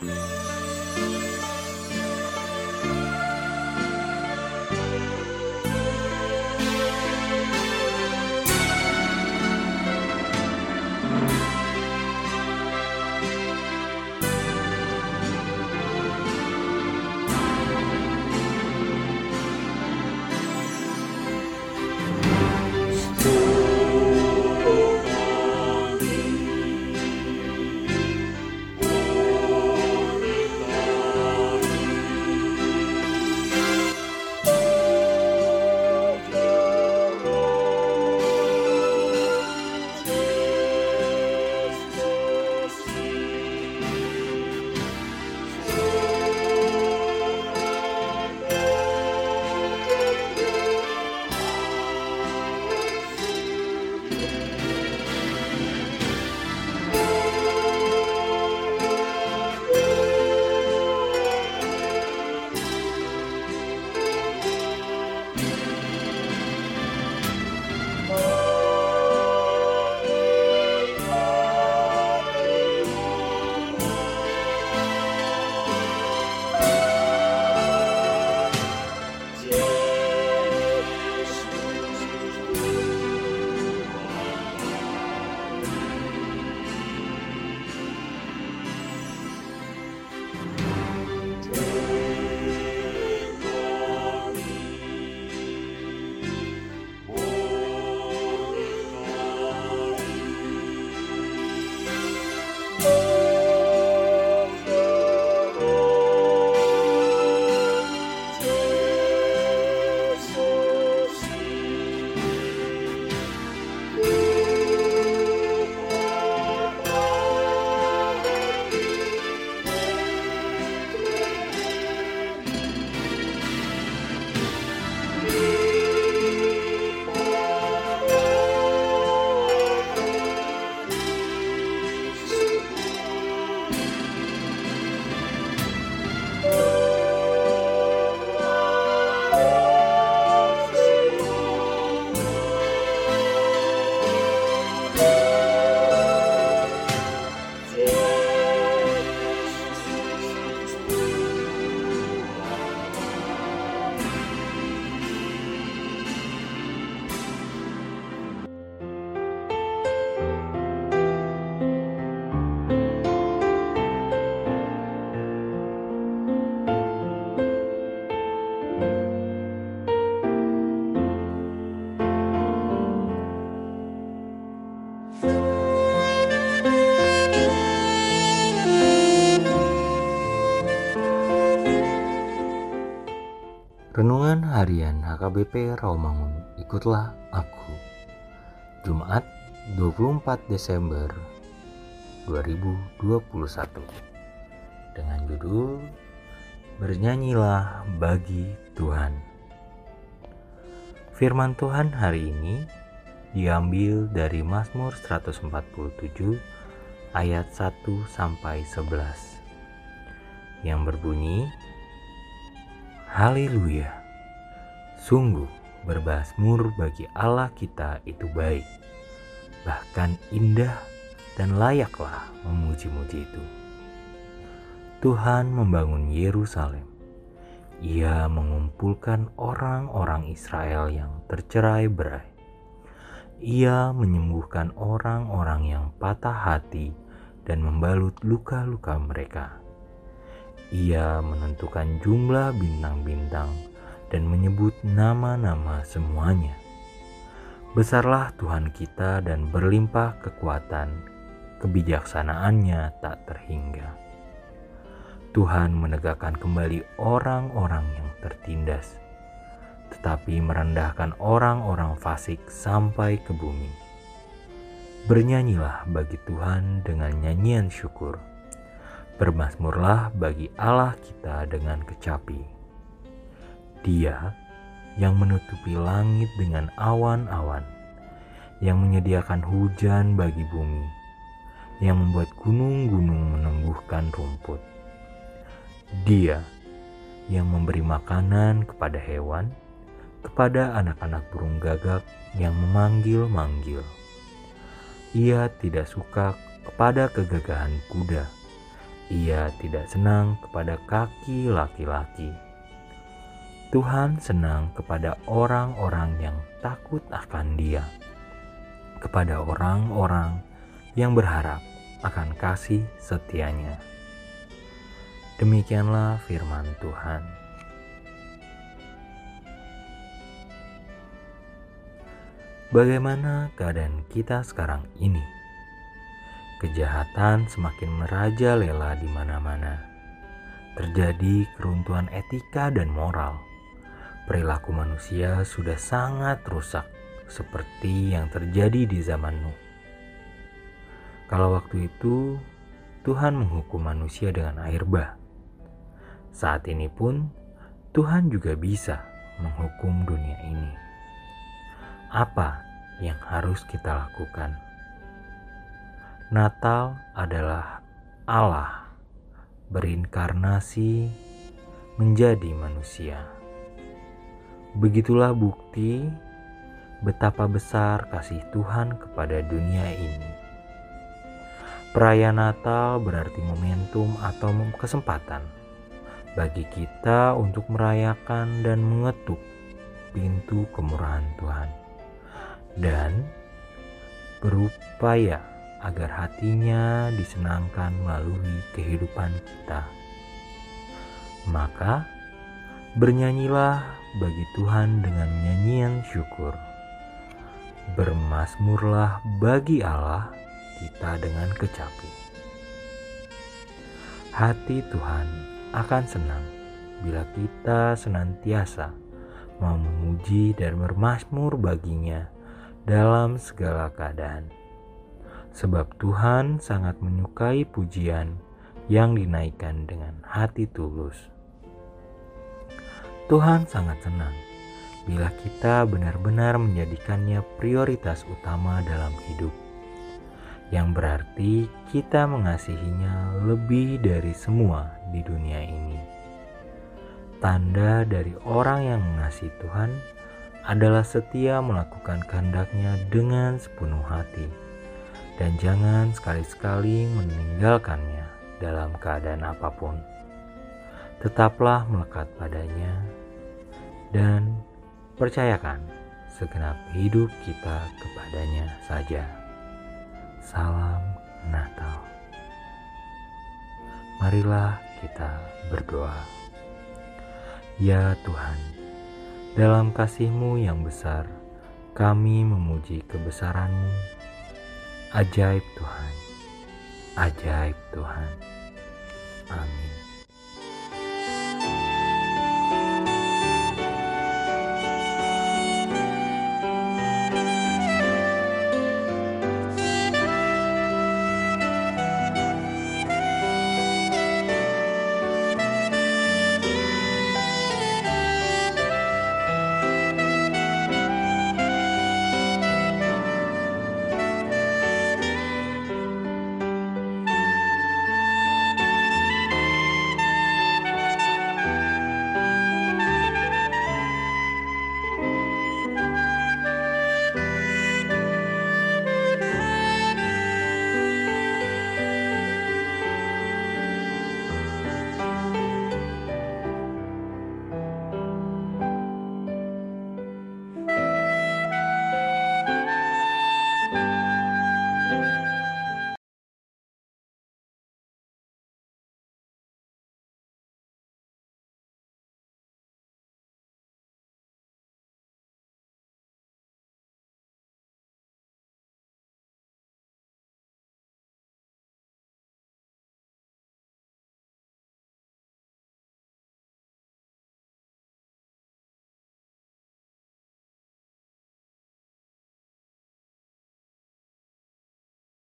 Yeah. Renungan Harian HKBP Rawamangun. Ikutlah Aku. Jumat 24 Desember 2021 Dengan judul Bernyanyilah bagi Tuhan. Firman Tuhan hari ini diambil dari Mazmur 147 ayat 1 sampai 11 yang berbunyi Haleluya. Sungguh berbasmur bagi Allah kita itu baik. Bahkan indah dan layaklah memuji-muji itu. Tuhan membangun Yerusalem. Ia mengumpulkan orang-orang Israel yang tercerai-berai. Ia menyembuhkan orang-orang yang patah hati dan membalut luka-luka mereka ia menentukan jumlah bintang-bintang dan menyebut nama-nama semuanya. Besarlah Tuhan kita dan berlimpah kekuatan, kebijaksanaannya tak terhingga. Tuhan menegakkan kembali orang-orang yang tertindas, tetapi merendahkan orang-orang fasik sampai ke bumi. Bernyanyilah bagi Tuhan dengan nyanyian syukur Bermasmurlah bagi Allah kita dengan kecapi. Dia yang menutupi langit dengan awan-awan, yang menyediakan hujan bagi bumi, yang membuat gunung-gunung menumbuhkan rumput. Dia yang memberi makanan kepada hewan, kepada anak-anak burung gagak yang memanggil-manggil. Ia tidak suka kepada kegagahan kuda Ia tidak senang kepada kaki laki-laki. Tuhan senang kepada orang-orang yang takut akan Dia, kepada orang-orang yang berharap akan kasih setianya. Demikianlah firman Tuhan. Bagaimana keadaan kita sekarang ini? Kejahatan semakin merajalela di mana-mana. Terjadi keruntuhan etika dan moral. Perilaku manusia sudah sangat rusak seperti yang terjadi di zaman Nuh. Kalau waktu itu Tuhan menghukum manusia dengan air bah. Saat ini pun Tuhan juga bisa menghukum dunia ini. Apa yang harus kita lakukan? Natal adalah Allah berinkarnasi menjadi manusia. Begitulah bukti betapa besar kasih Tuhan kepada dunia ini. Perayaan Natal berarti momentum atau kesempatan bagi kita untuk merayakan dan mengetuk pintu kemurahan Tuhan dan berupaya agar hatinya disenangkan melalui kehidupan kita. Maka, bernyanyilah bagi Tuhan dengan nyanyian syukur. Bermasmurlah bagi Allah kita dengan kecapi. Hati Tuhan akan senang bila kita senantiasa memuji dan bermasmur baginya dalam segala keadaan sebab Tuhan sangat menyukai pujian yang dinaikkan dengan hati tulus. Tuhan sangat senang bila kita benar-benar menjadikannya prioritas utama dalam hidup, yang berarti kita mengasihinya lebih dari semua di dunia ini. Tanda dari orang yang mengasihi Tuhan adalah setia melakukan kehendaknya dengan sepenuh hati dan jangan sekali-sekali meninggalkannya dalam keadaan apa pun. Tetaplah melekat padanya dan percayakan segenap hidup kita kepadanya saja. Salam Natal. Marilah kita berdoa. Ya Tuhan, dalam kasih-Mu yang besar, kami memuji kebesaran-Mu Ajaib Tuhan, ajaib Tuhan. Amin.